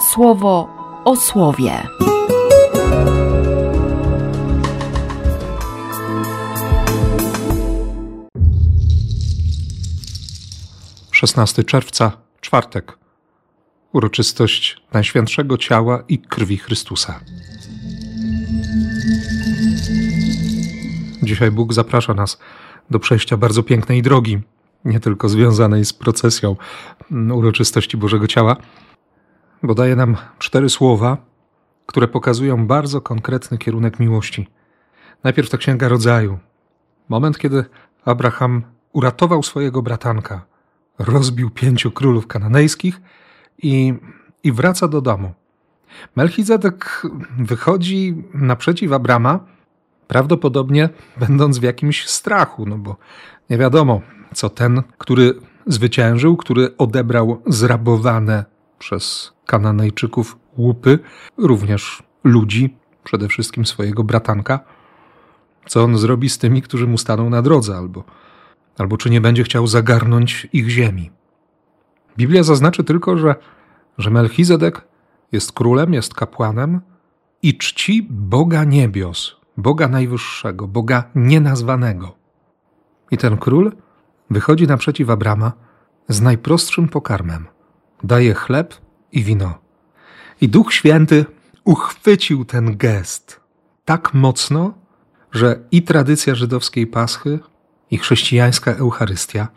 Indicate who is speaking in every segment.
Speaker 1: słowo o słowie.
Speaker 2: Szesnasty czerwca, czwartek. Uroczystość Najświętszego Ciała i Krwi Chrystusa. Dzisiaj Bóg zaprasza nas do przejścia bardzo pięknej drogi, nie tylko związanej z procesją uroczystości Bożego Ciała, bo daje nam cztery słowa, które pokazują bardzo konkretny kierunek miłości. Najpierw ta księga rodzaju. Moment, kiedy Abraham uratował swojego bratanka, rozbił pięciu królów kananejskich i, i wraca do domu. Melchizedek wychodzi naprzeciw Abrama, prawdopodobnie będąc w jakimś strachu, no bo nie wiadomo, co ten, który zwyciężył, który odebrał zrabowane przez Kananejczyków łupy, również ludzi, przede wszystkim swojego bratanka, co on zrobi z tymi, którzy mu staną na drodze, albo, albo czy nie będzie chciał zagarnąć ich ziemi. Biblia zaznaczy tylko, że, że Melchizedek jest królem, jest kapłanem i czci Boga niebios, Boga Najwyższego, Boga nienazwanego. I ten król wychodzi naprzeciw Abrama z najprostszym pokarmem. Daje chleb i wino. I Duch Święty uchwycił ten gest tak mocno, że i tradycja żydowskiej Paschy, i chrześcijańska Eucharystia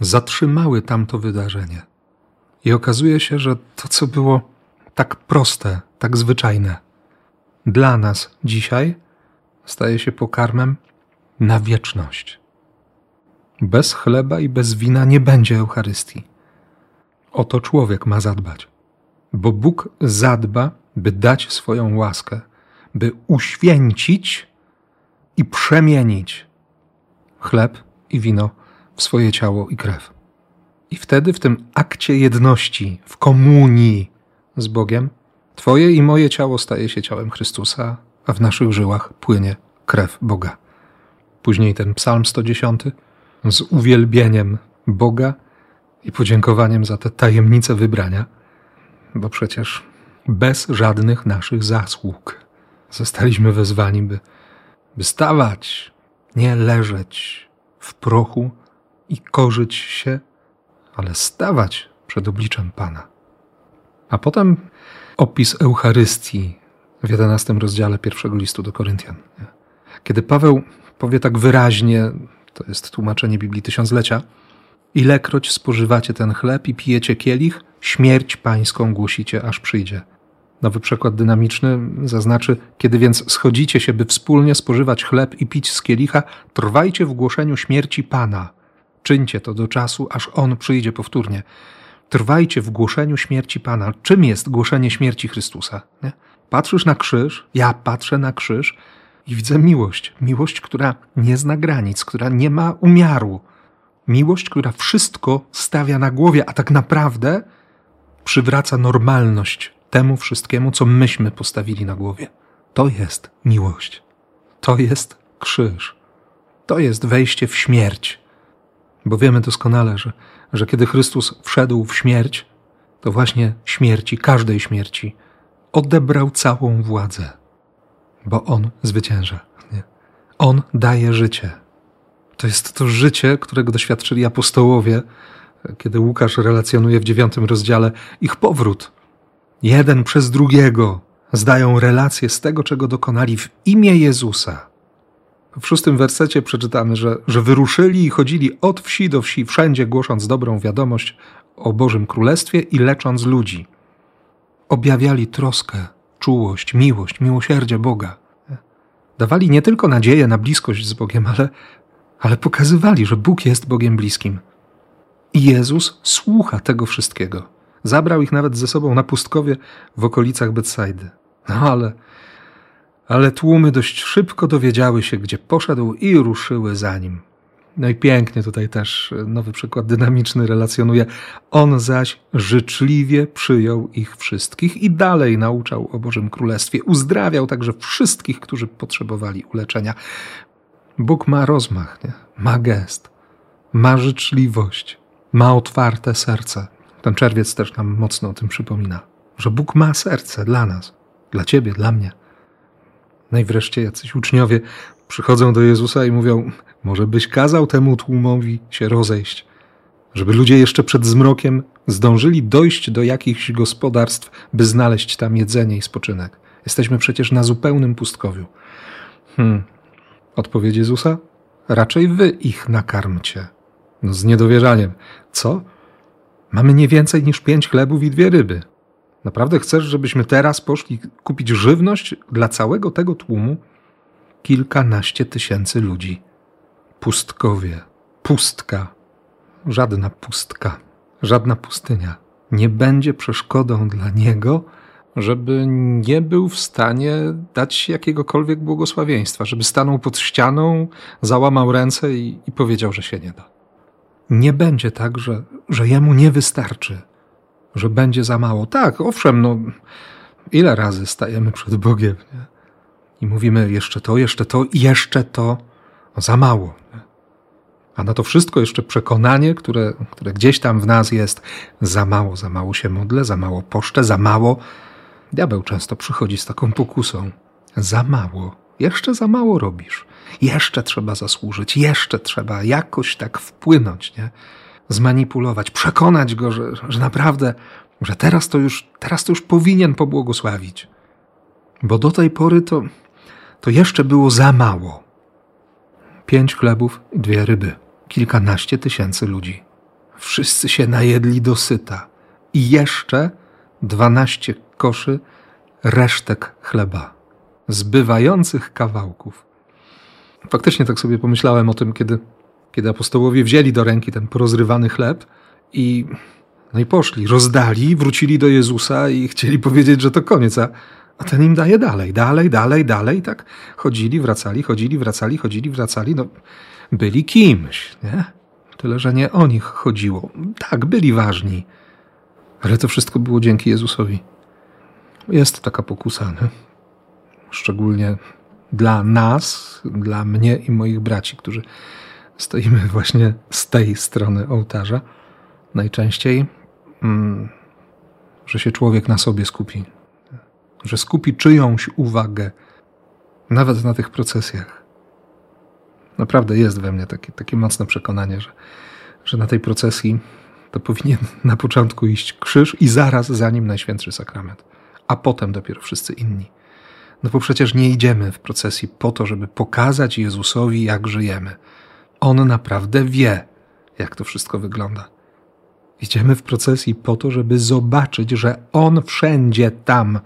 Speaker 2: zatrzymały tamto wydarzenie. I okazuje się, że to, co było tak proste, tak zwyczajne, dla nas dzisiaj staje się pokarmem na wieczność. Bez chleba i bez wina nie będzie Eucharystii. O to człowiek ma zadbać, bo Bóg zadba, by dać swoją łaskę, by uświęcić i przemienić chleb i wino w swoje ciało i krew. I wtedy w tym akcie jedności, w komunii z Bogiem, Twoje i moje ciało staje się ciałem Chrystusa, a w naszych żyłach płynie krew Boga. Później ten Psalm 110 z uwielbieniem Boga i podziękowaniem za te tajemnice wybrania, bo przecież bez żadnych naszych zasług zostaliśmy wezwani, by, by stawać, nie leżeć w prochu i korzyć się, ale stawać przed obliczem Pana. A potem opis Eucharystii w 11 rozdziale pierwszego listu do Koryntian. Kiedy Paweł powie tak wyraźnie, to jest tłumaczenie Biblii Tysiąclecia, ilekroć spożywacie ten chleb i pijecie kielich, śmierć pańską głosicie, aż przyjdzie. Nowy przekład dynamiczny zaznaczy, kiedy więc schodzicie się, by wspólnie spożywać chleb i pić z kielicha, trwajcie w głoszeniu śmierci Pana. Czyńcie to do czasu, aż On przyjdzie powtórnie. Trwajcie w głoszeniu śmierci Pana. Czym jest głoszenie śmierci Chrystusa? Nie? Patrzysz na krzyż, ja patrzę na krzyż i widzę miłość. Miłość, która nie zna granic, która nie ma umiaru. Miłość, która wszystko stawia na głowie, a tak naprawdę przywraca normalność temu wszystkiemu, co myśmy postawili na głowie. To jest miłość. To jest krzyż. To jest wejście w śmierć. Bo wiemy doskonale, że, że kiedy Chrystus wszedł w śmierć, to właśnie śmierci, każdej śmierci, odebrał całą władzę, bo On zwycięża. Nie? On daje życie. To jest to życie, którego doświadczyli apostołowie, kiedy Łukasz relacjonuje w dziewiątym rozdziale ich powrót. Jeden przez drugiego zdają relację z tego, czego dokonali w imię Jezusa. W szóstym wersecie przeczytamy, że, że wyruszyli i chodzili od wsi do wsi, wszędzie głosząc dobrą wiadomość o Bożym Królestwie i lecząc ludzi. Objawiali troskę, czułość, miłość, miłosierdzie Boga. Dawali nie tylko nadzieję na bliskość z Bogiem, ale, ale pokazywali, że Bóg jest Bogiem bliskim. I Jezus słucha tego wszystkiego. Zabrał ich nawet ze sobą na pustkowie w okolicach Betsaidy. No ale, ale tłumy dość szybko dowiedziały się, gdzie poszedł i ruszyły za nim. No i pięknie tutaj też nowy przykład dynamiczny relacjonuje. On zaś życzliwie przyjął ich wszystkich i dalej nauczał o Bożym Królestwie. Uzdrawiał także wszystkich, którzy potrzebowali uleczenia. Bóg ma rozmach, nie? ma gest, ma życzliwość, ma otwarte serce. Ten czerwiec też nam mocno o tym przypomina. że Bóg ma serce dla nas, dla ciebie, dla mnie. No i wreszcie jacyś uczniowie przychodzą do Jezusa i mówią: Może byś kazał temu tłumowi się rozejść, żeby ludzie jeszcze przed zmrokiem zdążyli dojść do jakichś gospodarstw, by znaleźć tam jedzenie i spoczynek. Jesteśmy przecież na zupełnym pustkowiu. Hmm. Odpowiedź Jezusa? Raczej wy ich nakarmcie. No z niedowierzaniem. Co? Mamy nie więcej niż pięć chlebów i dwie ryby. Naprawdę chcesz, żebyśmy teraz poszli kupić żywność dla całego tego tłumu? Kilkanaście tysięcy ludzi. Pustkowie, pustka, żadna pustka, żadna pustynia nie będzie przeszkodą dla niego, żeby nie był w stanie dać jakiegokolwiek błogosławieństwa, żeby stanął pod ścianą, załamał ręce i, i powiedział, że się nie da. Nie będzie tak, że, że jemu nie wystarczy, że będzie za mało. Tak, owszem, no ile razy stajemy przed Bogiem nie? i mówimy jeszcze to, jeszcze to, jeszcze to, no, za mało. Nie? A na to wszystko jeszcze przekonanie, które, które gdzieś tam w nas jest, za mało, za mało się modlę, za mało poszczę, za mało. Diabeł często przychodzi z taką pokusą. Za mało, jeszcze za mało robisz. Jeszcze trzeba zasłużyć, jeszcze trzeba jakoś tak wpłynąć, nie? zmanipulować, przekonać go, że, że naprawdę, że teraz to, już, teraz to już powinien pobłogosławić. Bo do tej pory to, to jeszcze było za mało. Pięć chlebów i dwie ryby, kilkanaście tysięcy ludzi. Wszyscy się najedli dosyta. I jeszcze dwanaście koszy resztek chleba, zbywających kawałków. Faktycznie tak sobie pomyślałem o tym, kiedy, kiedy apostołowie wzięli do ręki ten porozrywany chleb i, no i poszli, rozdali, wrócili do Jezusa i chcieli powiedzieć, że to koniec, a, a ten im daje dalej, dalej, dalej, dalej. Tak chodzili, wracali, chodzili, wracali, chodzili, wracali. No, byli kimś, nie? Tyle, że nie o nich chodziło. Tak, byli ważni, ale to wszystko było dzięki Jezusowi. Jest taka pokusa, nie? szczególnie dla nas, dla mnie i moich braci, którzy stoimy właśnie z tej strony ołtarza, najczęściej, mm, że się człowiek na sobie skupi, że skupi czyjąś uwagę, nawet na tych procesjach. Naprawdę jest we mnie takie, takie mocne przekonanie, że, że na tej procesji to powinien na początku iść krzyż i zaraz za nim Najświętszy Sakrament, a potem dopiero wszyscy inni. No bo przecież nie idziemy w procesji po to, żeby pokazać Jezusowi, jak żyjemy. On naprawdę wie, jak to wszystko wygląda. Idziemy w procesji po to, żeby zobaczyć, że On wszędzie tam,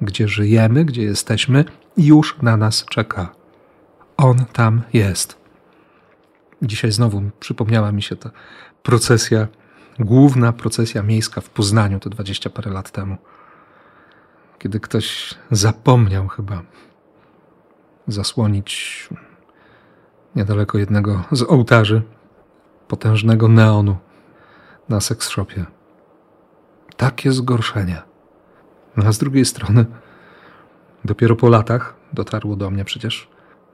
Speaker 2: gdzie żyjemy, gdzie jesteśmy, już na nas czeka. On tam jest. Dzisiaj znowu przypomniała mi się ta procesja, główna procesja miejska w Poznaniu te dwadzieścia parę lat temu kiedy ktoś zapomniał chyba zasłonić niedaleko jednego z ołtarzy potężnego neonu na seks shopie. Takie zgorszenie. No a z drugiej strony, dopiero po latach dotarło do mnie przecież,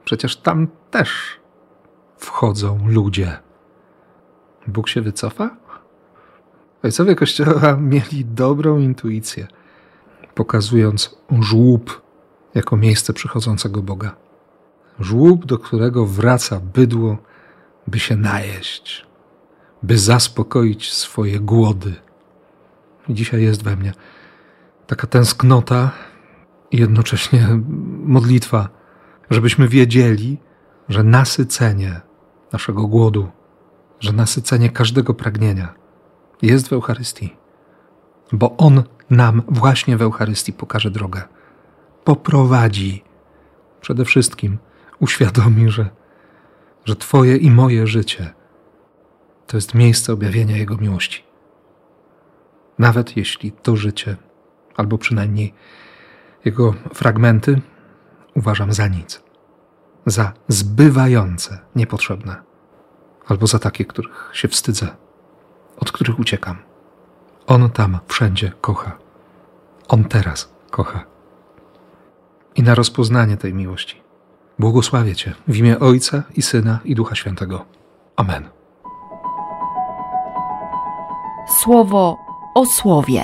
Speaker 2: przecież tam też wchodzą ludzie. Bóg się wycofa? Ojcowie Kościoła mieli dobrą intuicję – pokazując żłób jako miejsce przychodzącego Boga. Żłób, do którego wraca bydło, by się najeść, by zaspokoić swoje głody. I dzisiaj jest we mnie taka tęsknota i jednocześnie modlitwa, żebyśmy wiedzieli, że nasycenie naszego głodu, że nasycenie każdego pragnienia jest w Eucharystii, bo On nam właśnie w Eucharystii pokaże drogę. Poprowadzi. Przede wszystkim uświadomi, że, że Twoje i moje życie to jest miejsce objawienia Jego miłości. Nawet jeśli to życie, albo przynajmniej jego fragmenty, uważam za nic, za zbywające, niepotrzebne, albo za takie, których się wstydzę, od których uciekam. On tam wszędzie kocha. On teraz kocha. I na rozpoznanie tej miłości błogosławię Cię w imię Ojca i Syna i Ducha Świętego. Amen.
Speaker 1: Słowo o słowie.